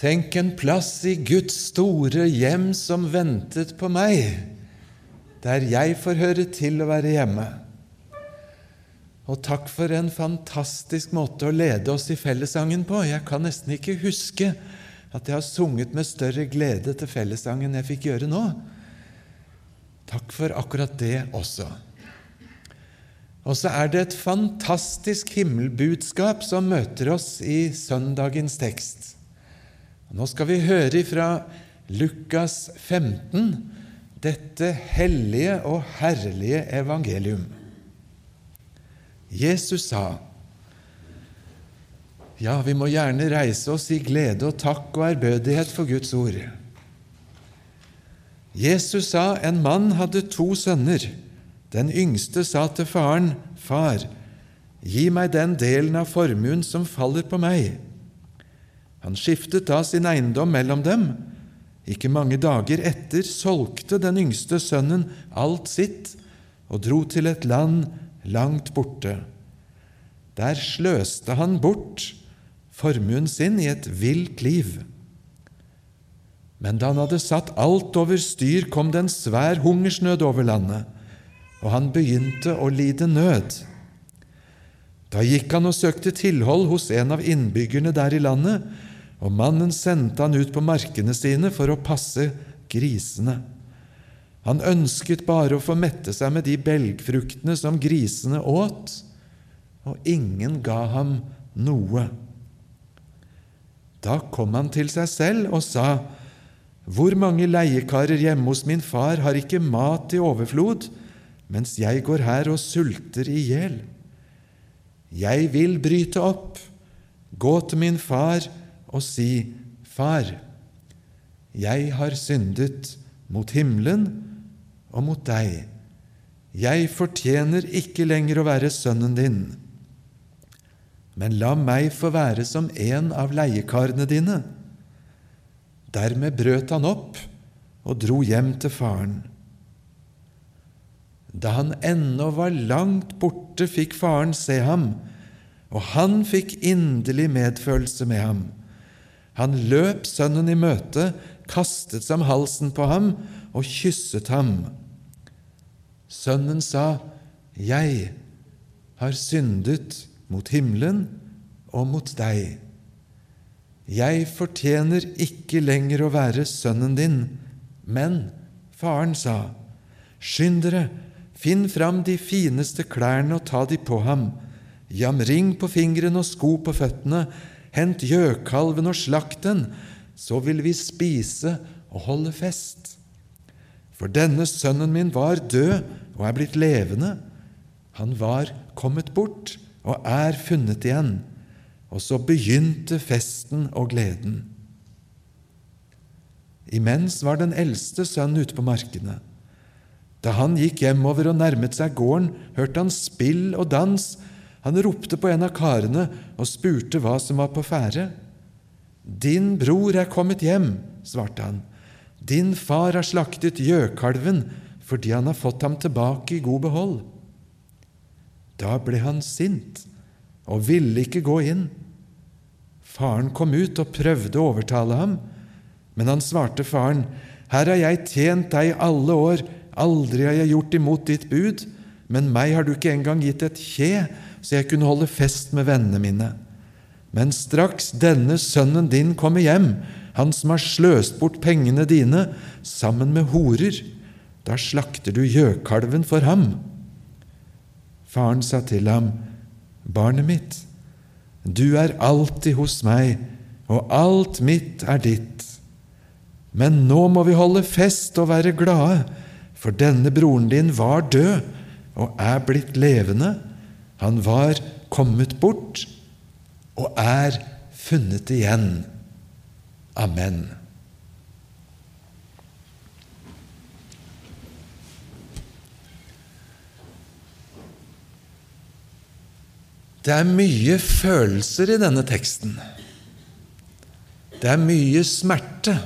Tenk en plass i Guds store hjem som ventet på meg, der jeg får høre til å være hjemme. Og takk for en fantastisk måte å lede oss i fellessangen på. Jeg kan nesten ikke huske at jeg har sunget med større glede til fellessangen jeg fikk gjøre nå. Takk for akkurat det også. Og så er det et fantastisk himmelbudskap som møter oss i søndagens tekst. Nå skal vi høre fra Lukas 15 dette hellige og herlige evangelium. Jesus sa, ja, vi må gjerne reise oss i glede og takk og ærbødighet for Guds ord. Jesus sa en mann hadde to sønner. Den yngste sa til faren, Far, gi meg den delen av formuen som faller på meg. Han skiftet da sin eiendom mellom dem. Ikke mange dager etter solgte den yngste sønnen alt sitt og dro til et land langt borte. Der sløste han bort formuen sin i et vilt liv. Men da han hadde satt alt over styr, kom det en svær hungersnød over landet, og han begynte å lide nød. Da gikk han og søkte tilhold hos en av innbyggerne der i landet, og mannen sendte han ut på markene sine for å passe grisene. Han ønsket bare å få mette seg med de belgfruktene som grisene åt, og ingen ga ham noe. Da kom han til seg selv og sa, Hvor mange leiekarer hjemme hos min far har ikke mat i overflod, mens jeg går her og sulter i hjel? Jeg vil bryte opp, gå til min far og si, Far, jeg har syndet mot himmelen og mot deg. Jeg fortjener ikke lenger å være sønnen din, men la meg få være som en av leiekarene dine. Dermed brøt han opp og dro hjem til faren. Da han ennå var langt borte, fikk faren se ham, og han fikk inderlig medfølelse med ham. Han løp sønnen i møte, kastet seg om halsen på ham og kysset ham. Sønnen sa, Jeg har syndet mot himmelen og mot deg. Jeg fortjener ikke lenger å være sønnen din. Men faren sa, Skynd dere, finn fram de fineste klærne og ta de på ham. Jam ring på fingrene og sko på føttene Hent gjøkalven og slakt den, så vil vi spise og holde fest. For denne sønnen min var død og er blitt levende. Han var kommet bort og er funnet igjen. Og så begynte festen og gleden. Imens var den eldste sønnen ute på markene. Da han gikk hjemover og nærmet seg gården, hørte han spill og dans han ropte på en av karene og spurte hva som var på ferde. Din bror er kommet hjem, svarte han. Din far har slaktet gjøkalven fordi han har fått ham tilbake i god behold. Da ble han sint og ville ikke gå inn. Faren kom ut og prøvde å overtale ham, men han svarte faren, Her har jeg tjent deg alle år, aldri har jeg gjort imot ditt bud, men meg har du ikke engang gitt et kje så jeg kunne holde fest med vennene mine. Men straks denne sønnen din kommer hjem, han som har sløst bort pengene dine sammen med horer, da slakter du gjøkalven for ham. Faren sa til ham, Barnet mitt, du er alltid hos meg, og alt mitt er ditt. Men nå må vi holde fest og være glade, for denne broren din var død og er blitt levende han var kommet bort og er funnet igjen. Amen. Det er mye følelser i denne teksten. Det er mye smerte.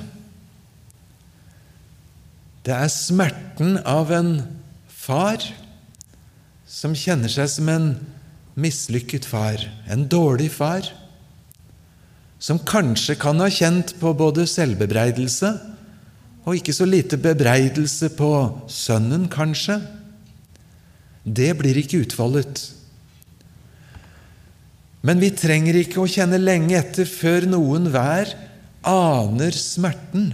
Det er smerten av en far som kjenner seg som en mislykket far, en dårlig far. som kanskje kan ha kjent på både selvbebreidelse og ikke så lite bebreidelse på sønnen, kanskje. Det blir ikke utfoldet. Men vi trenger ikke å kjenne lenge etter før noen hver aner smerten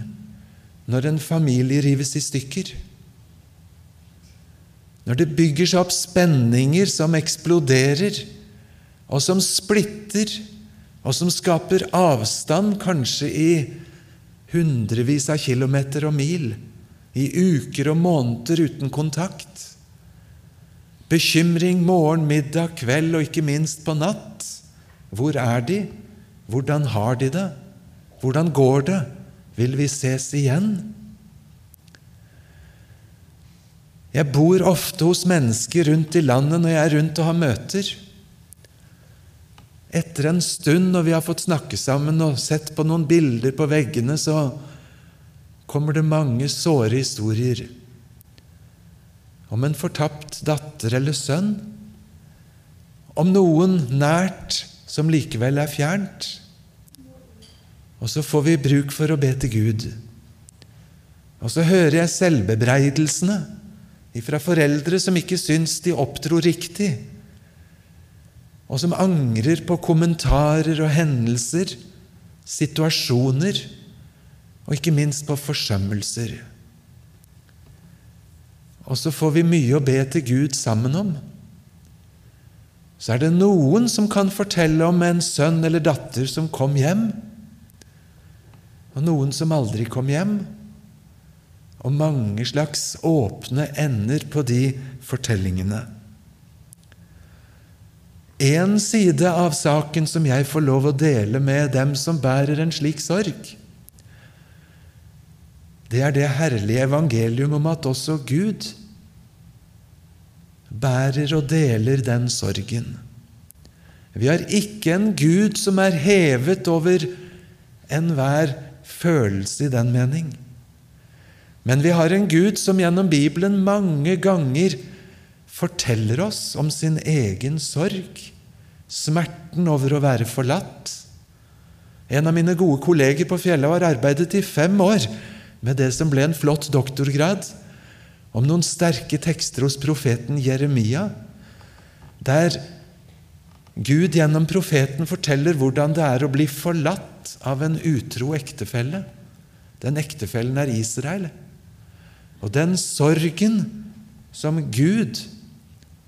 når en familie rives i stykker. Når det bygger seg opp spenninger som eksploderer, og som splitter, og som skaper avstand, kanskje i hundrevis av kilometer og mil, i uker og måneder uten kontakt. Bekymring morgen, middag, kveld og ikke minst på natt. Hvor er de? Hvordan har de det? Hvordan går det? Vil vi ses igjen? Jeg bor ofte hos mennesker rundt i landet når jeg er rundt og har møter. Etter en stund, når vi har fått snakke sammen og sett på noen bilder på veggene, så kommer det mange såre historier om en fortapt datter eller sønn, om noen nært som likevel er fjernt. Og så får vi bruk for å be til Gud. Og så hører jeg selvbebreidelsene fra foreldre som ikke syns de oppdro riktig, og som angrer på kommentarer og hendelser, situasjoner og ikke minst på forsømmelser. Og så får vi mye å be til Gud sammen om. Så er det noen som kan fortelle om en sønn eller datter som kom hjem, og noen som aldri kom hjem, og mange slags åpne ender på de fortellingene. En side av saken som jeg får lov å dele med dem som bærer en slik sorg, det er det herlige evangelium om at også Gud bærer og deler den sorgen. Vi har ikke en Gud som er hevet over enhver følelse i den mening. Men vi har en Gud som gjennom Bibelen mange ganger forteller oss om sin egen sorg, smerten over å være forlatt. En av mine gode kolleger på fjellet har arbeidet i fem år med det som ble en flott doktorgrad, om noen sterke tekster hos profeten Jeremia, der Gud gjennom profeten forteller hvordan det er å bli forlatt av en utro ektefelle. Den ektefellen er Israel. Og den sorgen som Gud,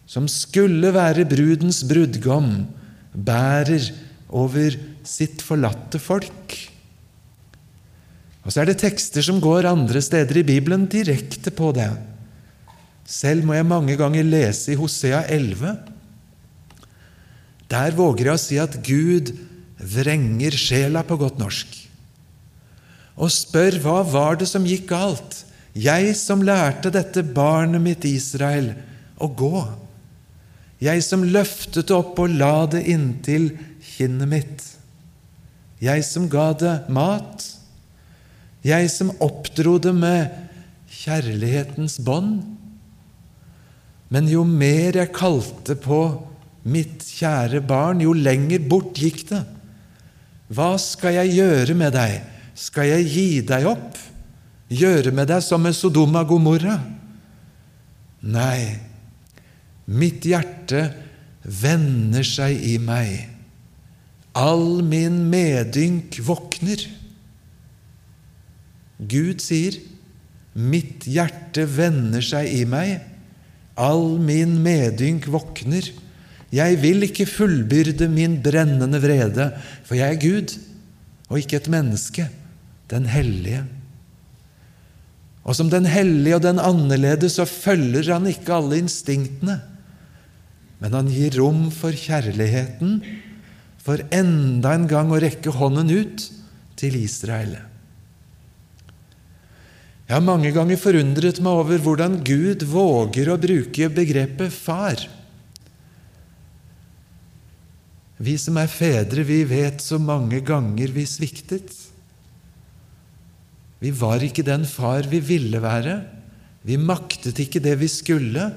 som skulle være brudens brudgom, bærer over sitt forlatte folk. Og så er det tekster som går andre steder i Bibelen direkte på det. Selv må jeg mange ganger lese i Hosea 11. Der våger jeg å si at Gud vrenger sjela på godt norsk og spør hva var det som gikk galt jeg som lærte dette barnet mitt Israel å gå. Jeg som løftet det opp og la det inntil kinnet mitt. Jeg som ga det mat. Jeg som oppdro det med kjærlighetens bånd. Men jo mer jeg kalte på mitt kjære barn, jo lenger bort gikk det. Hva skal jeg gjøre med deg? Skal jeg gi deg opp? Gjøre med deg som med Sodoma Gomorra? Nei, mitt hjerte vender seg i meg. All min medynk våkner. Gud sier, 'Mitt hjerte vender seg i meg, all min medynk våkner'. Jeg vil ikke fullbyrde min brennende vrede, for jeg er Gud og ikke et menneske, den hellige. Og som den hellige og den annerledes så følger han ikke alle instinktene, men han gir rom for kjærligheten, for enda en gang å rekke hånden ut til Israel. Jeg har mange ganger forundret meg over hvordan Gud våger å bruke begrepet far. Vi som er fedre, vi vet så mange ganger vi sviktet. Vi var ikke den far vi ville være. Vi maktet ikke det vi skulle.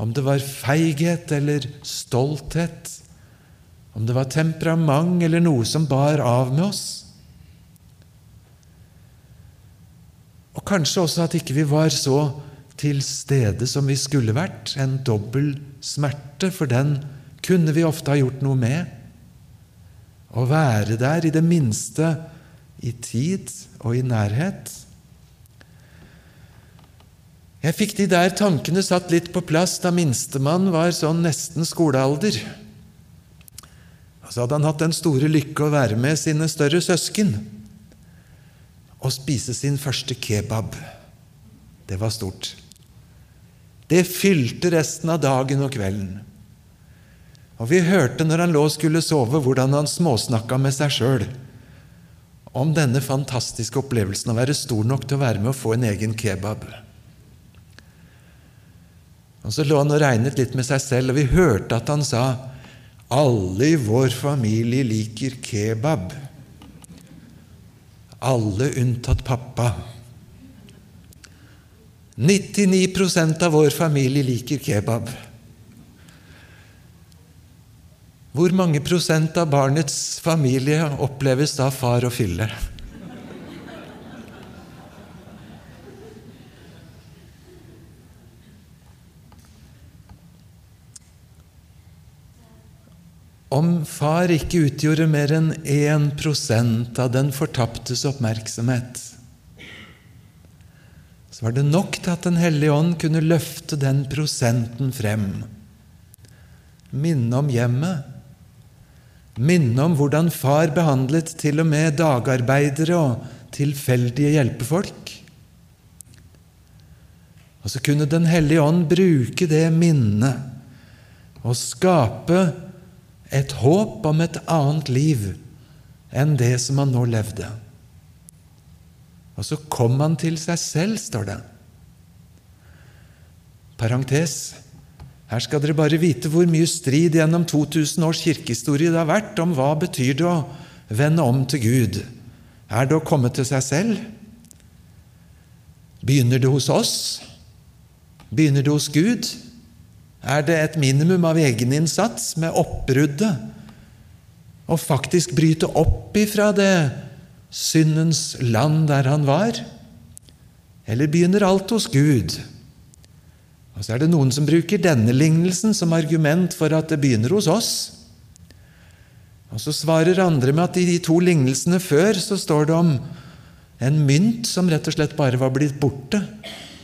Om det var feighet eller stolthet, om det var temperament eller noe som bar av med oss. Og kanskje også at ikke vi var så til stede som vi skulle vært. En dobbel smerte, for den kunne vi ofte ha gjort noe med. Å være der, i det minste i tid og i nærhet. Jeg fikk de der tankene satt litt på plass da minstemann var sånn nesten skolealder. Og så hadde han hatt den store lykke å være med sine større søsken og spise sin første kebab. Det var stort. Det fylte resten av dagen og kvelden. Og vi hørte når han lå og skulle sove, hvordan han småsnakka med seg sjøl om denne fantastiske opplevelsen å være stor nok til å være med og få en egen kebab. Og Så lå han og regnet litt med seg selv, og vi hørte at han sa alle i vår familie liker kebab. Alle unntatt pappa. 99% av vår familie liker kebab. Hvor mange prosent av barnets familie oppleves da far å fylle? Om far ikke utgjorde mer enn 1% av den fortaptes oppmerksomhet, så var det nok til at Den hellige ånd kunne løfte den prosenten frem. Minne om hjemmet, minne om hvordan far behandlet til og med dagarbeidere og tilfeldige hjelpefolk. Og så kunne Den hellige ånd bruke det minnet og skape et håp om et annet liv enn det som han nå levde. Og så kom han til seg selv, står det. Parentes her skal dere bare vite hvor mye strid gjennom 2000 års kirkehistorie det har vært om hva betyr det å vende om til Gud. Er det å komme til seg selv? Begynner det hos oss? Begynner det hos Gud? Er det et minimum av egeninnsats med oppbruddet? Å faktisk bryte opp ifra det syndens land der han var? Eller begynner alt hos Gud? Og så er det noen som bruker denne lignelsen som argument for at det begynner hos oss. Og så svarer andre med at i de to lignelsene før så står det om en mynt som rett og slett bare var blitt borte,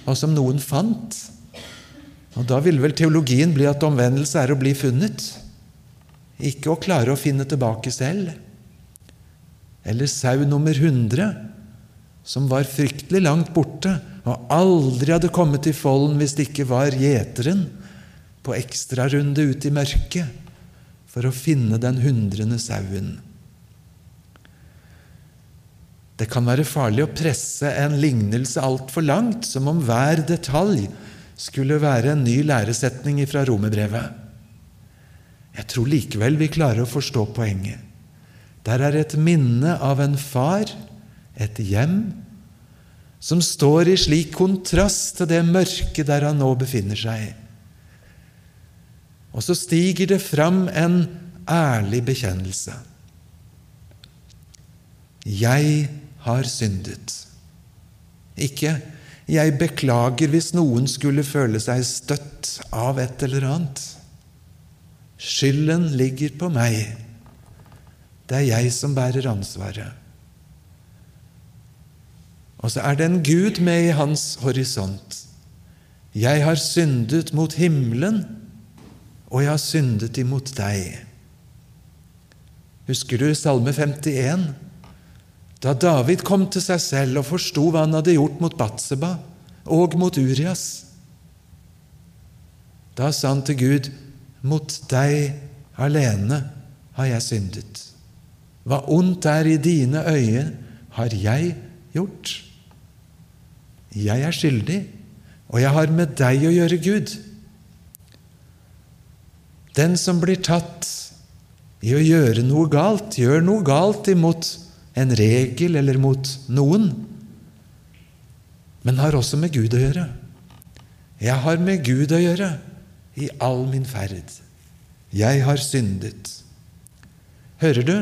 og som noen fant. Og Da ville vel teologien bli at omvendelse er å bli funnet, ikke å klare å finne tilbake selv. Eller sau nummer 100, som var fryktelig langt borte, og aldri hadde kommet til folden hvis det ikke var gjeteren på ekstrarunde ut i mørket for å finne den hundrende sauen. Det kan være farlig å presse en lignelse altfor langt, som om hver detalj skulle være en ny læresetning fra romerbrevet. Jeg tror likevel vi klarer å forstå poenget. Der er et minne av en far, et hjem, som står i slik kontrast til det mørket der han nå befinner seg. Og så stiger det fram en ærlig bekjennelse. Jeg har syndet. Ikke 'jeg beklager hvis noen skulle føle seg støtt av et eller annet'. Skylden ligger på meg. Det er jeg som bærer ansvaret. Og så er det en Gud med i hans horisont. Jeg har syndet mot himmelen, og jeg har syndet imot deg. Husker du Salme 51? Da David kom til seg selv og forsto hva han hadde gjort mot Batseba og mot Urias. Da sa han til Gud, mot deg alene har jeg syndet. Hva ondt er i dine øyne, har jeg gjort. Jeg er skyldig, og jeg har med deg å gjøre, Gud. Den som blir tatt i å gjøre noe galt, gjør noe galt imot en regel eller mot noen, men har også med Gud å gjøre. Jeg har med Gud å gjøre i all min ferd. Jeg har syndet. Hører du?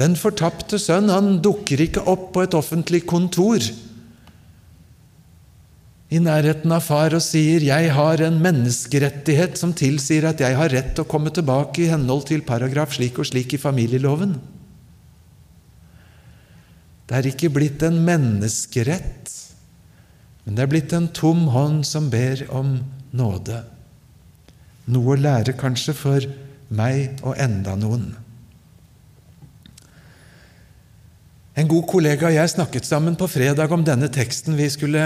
Den fortapte sønn han dukker ikke opp på et offentlig kontor i nærheten av far og sier 'Jeg har en menneskerettighet som tilsier at jeg har rett til å komme tilbake i henhold til paragraf slik og slik i familieloven'. Det er ikke blitt en menneskerett, men det er blitt en tom hånd som ber om nåde. Noe å lære kanskje for meg og enda noen. En god kollega og jeg snakket sammen på fredag om denne teksten vi skulle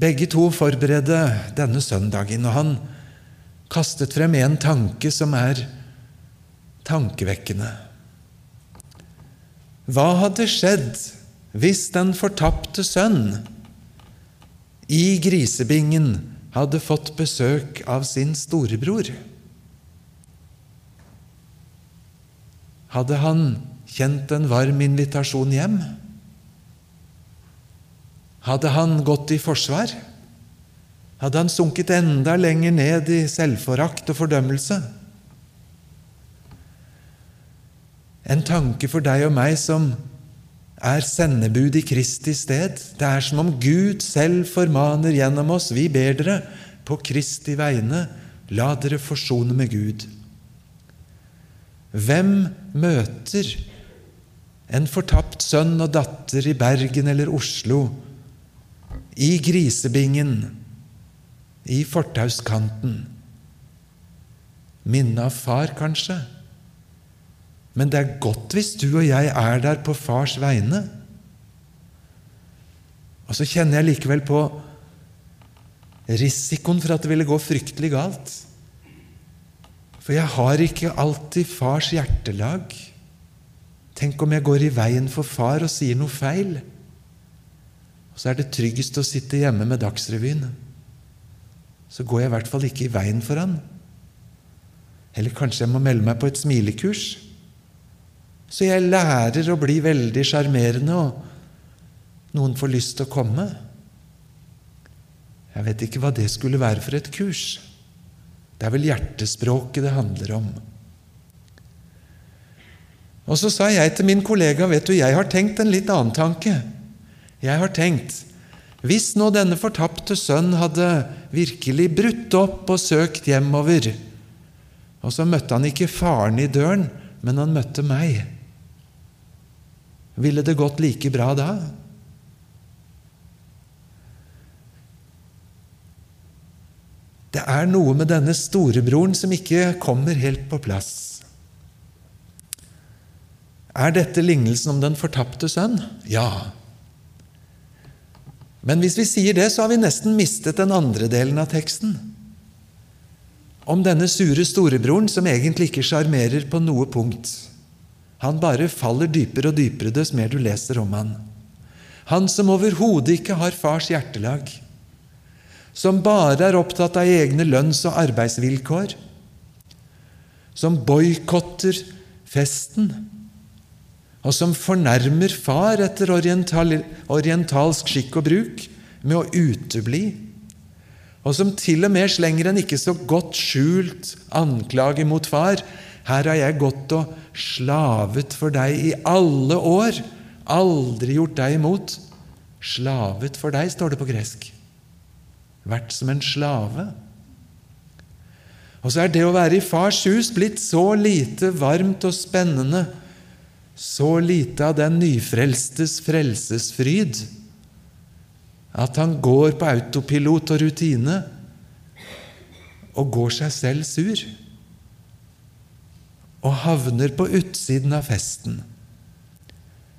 begge to forberedte denne søndagen, og han kastet frem en tanke som er tankevekkende. Hva hadde skjedd hvis den fortapte sønn i grisebingen hadde fått besøk av sin storebror? Hadde han kjent en varm invitasjon hjem? Hadde han gått i forsvar? Hadde han sunket enda lenger ned i selvforakt og fordømmelse? En tanke for deg og meg som er sendebud i Kristi sted. Det er som om Gud selv formaner gjennom oss. Vi ber dere på Kristi vegne, la dere forsone med Gud. Hvem møter en fortapt sønn og datter i Bergen eller Oslo i grisebingen, i fortauskanten. Minne av far, kanskje. Men det er godt hvis du og jeg er der på fars vegne. Og så kjenner jeg likevel på risikoen for at det ville gå fryktelig galt. For jeg har ikke alltid fars hjertelag. Tenk om jeg går i veien for far og sier noe feil? Og så er det tryggest å sitte hjemme med Dagsrevyen. Så går jeg i hvert fall ikke i veien for han. Eller kanskje jeg må melde meg på et smilekurs. Så jeg lærer å bli veldig sjarmerende, og noen får lyst til å komme. Jeg vet ikke hva det skulle være for et kurs. Det er vel hjertespråket det handler om. Og så sa jeg til min kollega, vet du, jeg har tenkt en litt annen tanke. Jeg har tenkt hvis nå denne fortapte sønn hadde virkelig brutt opp og søkt hjemover, og så møtte han ikke faren i døren, men han møtte meg, ville det gått like bra da? Det er noe med denne storebroren som ikke kommer helt på plass. Er dette lignelsen om den fortapte sønn? Ja. Men hvis vi sier det, så har vi nesten mistet den andre delen av teksten. Om denne sure storebroren som egentlig ikke sjarmerer på noe punkt. Han bare faller dypere og dypere dess mer du leser om han. Han som overhodet ikke har fars hjertelag. Som bare er opptatt av egne lønns- og arbeidsvilkår. Som boikotter festen og som fornærmer far etter oriental, orientalsk skikk og bruk med å utebli, og som til og med slenger en ikke så godt skjult anklage mot far. Her har jeg gått og slavet for deg i alle år, aldri gjort deg imot. Slavet for deg, står det på gresk. Vært som en slave. Og så er det å være i fars hus blitt så lite varmt og spennende så lite av den nyfrelstes frelsesfryd at han går på autopilot og rutine og går seg selv sur og havner på utsiden av festen.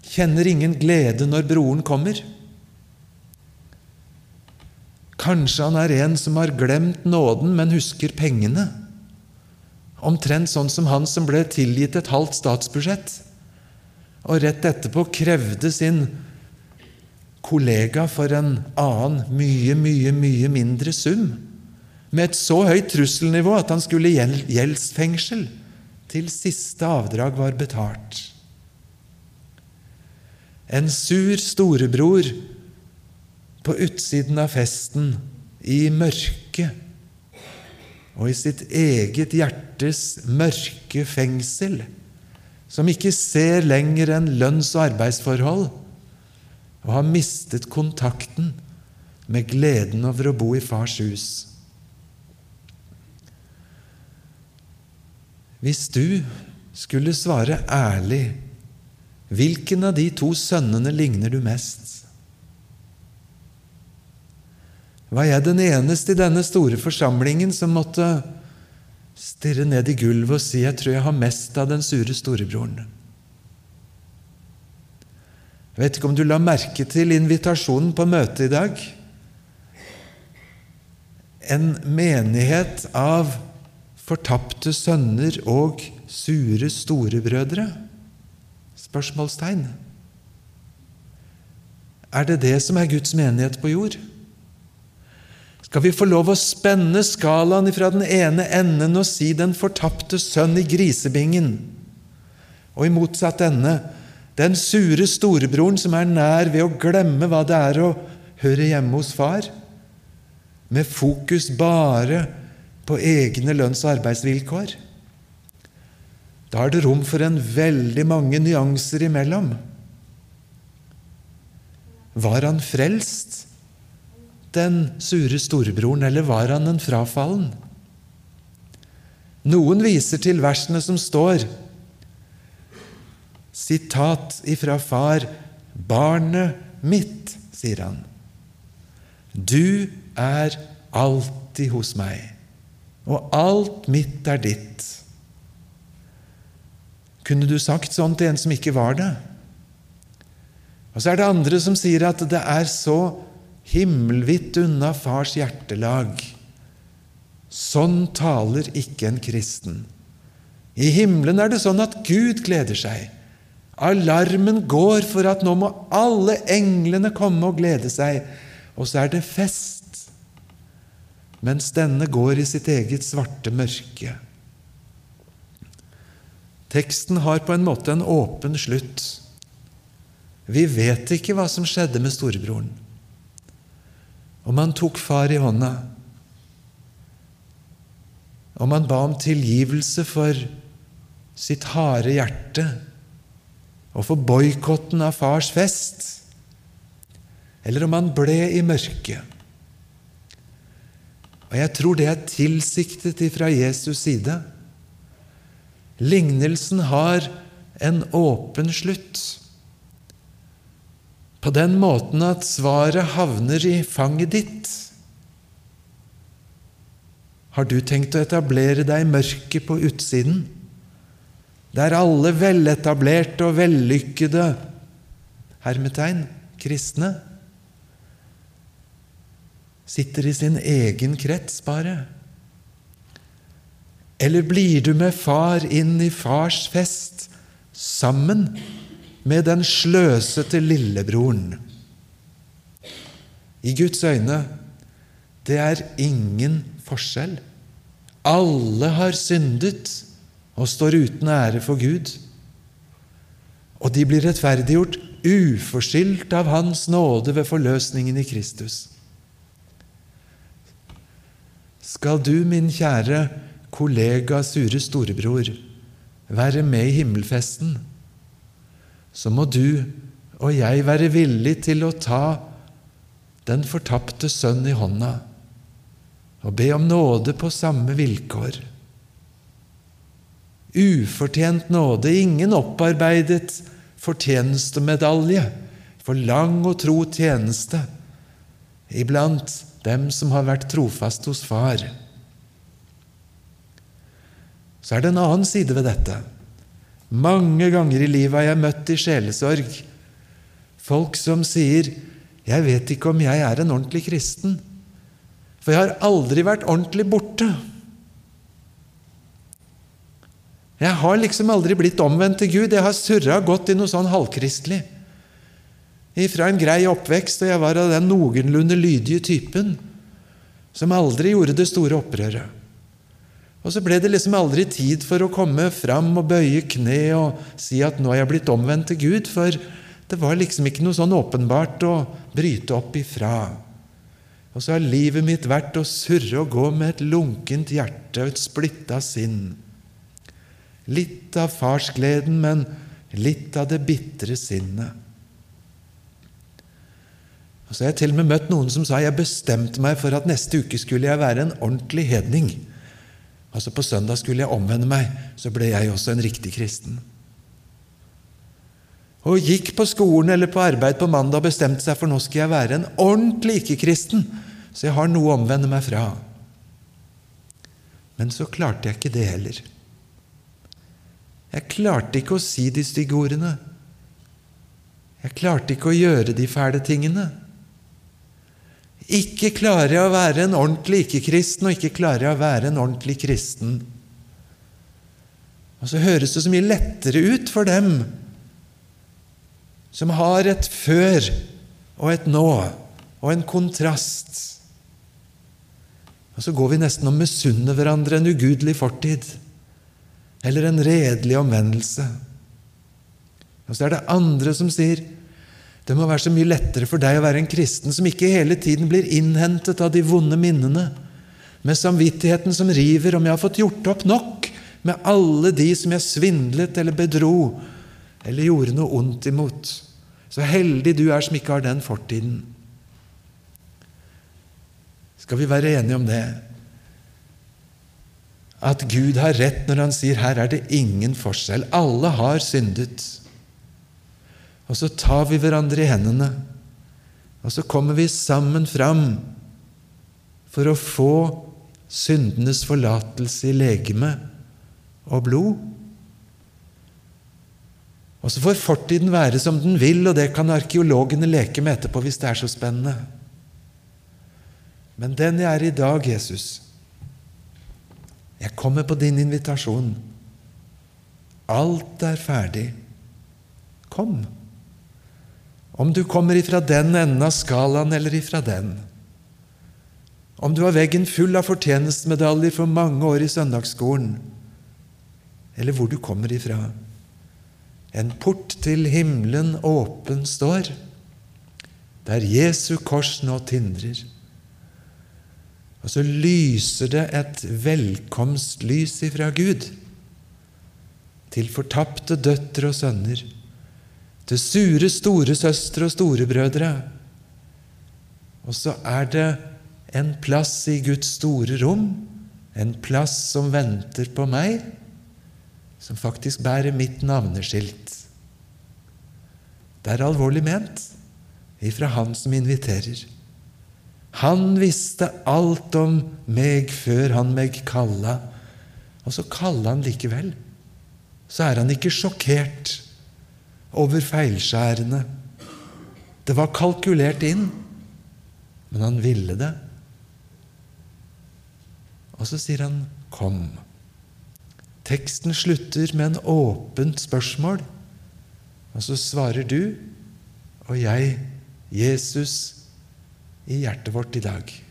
Kjenner ingen glede når broren kommer. Kanskje han er en som har glemt nåden, men husker pengene. Omtrent sånn som han som ble tilgitt et halvt statsbudsjett og rett etterpå krevde sin kollega for en annen, mye, mye, mye mindre sum, med et så høyt trusselnivå at han skulle i gjeldsfengsel til siste avdrag var betalt. En sur storebror på utsiden av festen, i mørket, og i sitt eget hjertes mørke fengsel, som ikke ser lenger enn lønns- og arbeidsforhold, og har mistet kontakten med gleden over å bo i fars hus. Hvis du skulle svare ærlig, hvilken av de to sønnene ligner du mest? Var jeg den eneste i denne store forsamlingen som måtte stirre ned i gulvet og si 'jeg tror jeg har mest av den sure storebroren'? Jeg vet ikke om du la merke til invitasjonen på møtet i dag? En menighet av fortapte sønner og sure storebrødre? Spørsmålstegn. Er det det som er Guds menighet på jord? Skal vi få lov å spenne skalaen fra den ene enden og si 'den fortapte sønn i grisebingen', og i motsatt ende 'den sure storebroren som er nær ved å glemme hva det er å høre hjemme hos far', med fokus bare på egne lønns- og arbeidsvilkår? Da er det rom for en veldig mange nyanser imellom. Var han frelst, den sure storebroren, eller var han en frafallen? Noen viser til versene som står Sitat ifra far. Barnet mitt, sier han. Du er alltid hos meg, og alt mitt er ditt. Kunne du sagt sånn til en som ikke var det? Og så er det andre som sier at det er så himmelvidt unna fars hjertelag. Sånn taler ikke en kristen. I himmelen er det sånn at Gud gleder seg. Alarmen går for at nå må alle englene komme og glede seg, og så er det fest, mens denne går i sitt eget svarte mørke. Teksten har på en måte en åpen slutt. Vi vet ikke hva som skjedde med storebroren. Om han tok far i hånda, om han ba om tilgivelse for sitt harde hjerte og for boikotten av fars fest, eller om han ble i mørket. Og jeg tror det er tilsiktet ifra Jesus side. Lignelsen har en åpen slutt. På den måten at svaret havner i fanget ditt. Har du tenkt å etablere deg i mørket på utsiden, der alle veletablerte og vellykkede hermetegn, kristne, sitter i sin egen krets bare? Eller blir du med far inn i fars fest sammen med den sløsete lillebroren? I Guds øyne det er ingen forskjell. Alle har syndet og står uten ære for Gud. Og de blir rettferdiggjort uforskyldt av Hans nåde ved forløsningen i Kristus. Skal du, min kjære kollega sure storebror, være med i himmelfesten, så må du og jeg være villig til å ta den fortapte sønn i hånda og be om nåde på samme vilkår. Ufortjent nåde, ingen opparbeidet fortjenestemedalje for lang og tro tjeneste iblant dem som har vært trofast hos Far. Så er det en annen side ved dette. Mange ganger i livet har jeg møtt i sjelesorg folk som sier 'Jeg vet ikke om jeg er en ordentlig kristen', for jeg har aldri vært ordentlig borte'. Jeg har liksom aldri blitt omvendt til Gud. Jeg har surra godt i noe sånn halvkristelig. Fra en grei oppvekst, og jeg var av den noenlunde lydige typen som aldri gjorde det store opprøret. Og så ble det liksom aldri tid for å komme fram og bøye kne og si at 'nå er jeg blitt omvendt til Gud', for det var liksom ikke noe sånn åpenbart å bryte opp ifra. Og så har livet mitt vært å surre og gå med et lunkent hjerte og et splitta sinn. Litt av farsgleden, men litt av det bitre sinnet. Og Så har jeg til og med møtt noen som sa jeg bestemte meg for at neste uke skulle jeg være en ordentlig hedning. Altså På søndag skulle jeg omvende meg, så ble jeg også en riktig kristen. Og gikk på skolen eller på arbeid på mandag og bestemte seg for nå skal jeg være en ordentlig ikke-kristen, så jeg har noe å omvende meg fra. Men så klarte jeg ikke det heller. Jeg klarte ikke å si de stygge ordene. Jeg klarte ikke å gjøre de fæle tingene. Ikke klarer jeg å være en ordentlig ikke-kristen, og ikke klarer jeg å være en ordentlig kristen. Og så høres det så mye lettere ut for dem som har et før og et nå og en kontrast. Og så går vi nesten og misunner hverandre en ugudelig fortid eller en redelig omvendelse. Og så er det andre som sier det må være så mye lettere for deg å være en kristen som ikke hele tiden blir innhentet av de vonde minnene, med samvittigheten som river om jeg har fått gjort opp nok med alle de som jeg svindlet eller bedro eller gjorde noe ondt imot. Så heldig du er som ikke har den fortiden. Skal vi være enige om det? At Gud har rett når han sier her er det ingen forskjell. Alle har syndet. Og så tar vi hverandre i hendene, og så kommer vi sammen fram for å få syndenes forlatelse i legeme og blod. Og så får fortiden være som den vil, og det kan arkeologene leke med etterpå hvis det er så spennende. Men den jeg er i dag, Jesus Jeg kommer på din invitasjon. Alt er ferdig. Kom. Om du kommer ifra den enden av skalaen eller ifra den. Om du har veggen full av fortjenestmedaljer for mange år i søndagsskolen, eller hvor du kommer ifra. En port til himmelen åpen står, der Jesu kors nå tindrer. Og så lyser det et velkomstlys ifra Gud til fortapte døtre og sønner til sure storesøstre og storebrødre. Og så er det en plass i Guds store rom, en plass som venter på meg, som faktisk bærer mitt navneskilt. Det er alvorlig ment ifra Han som inviterer. Han visste alt om meg før han meg kalla, og så kaller han likevel. Så er han ikke sjokkert over feilskjærene. Det var kalkulert inn, men han ville det. Og så sier han 'kom'. Teksten slutter med en åpent spørsmål, og så svarer du og jeg, Jesus, i hjertet vårt i dag.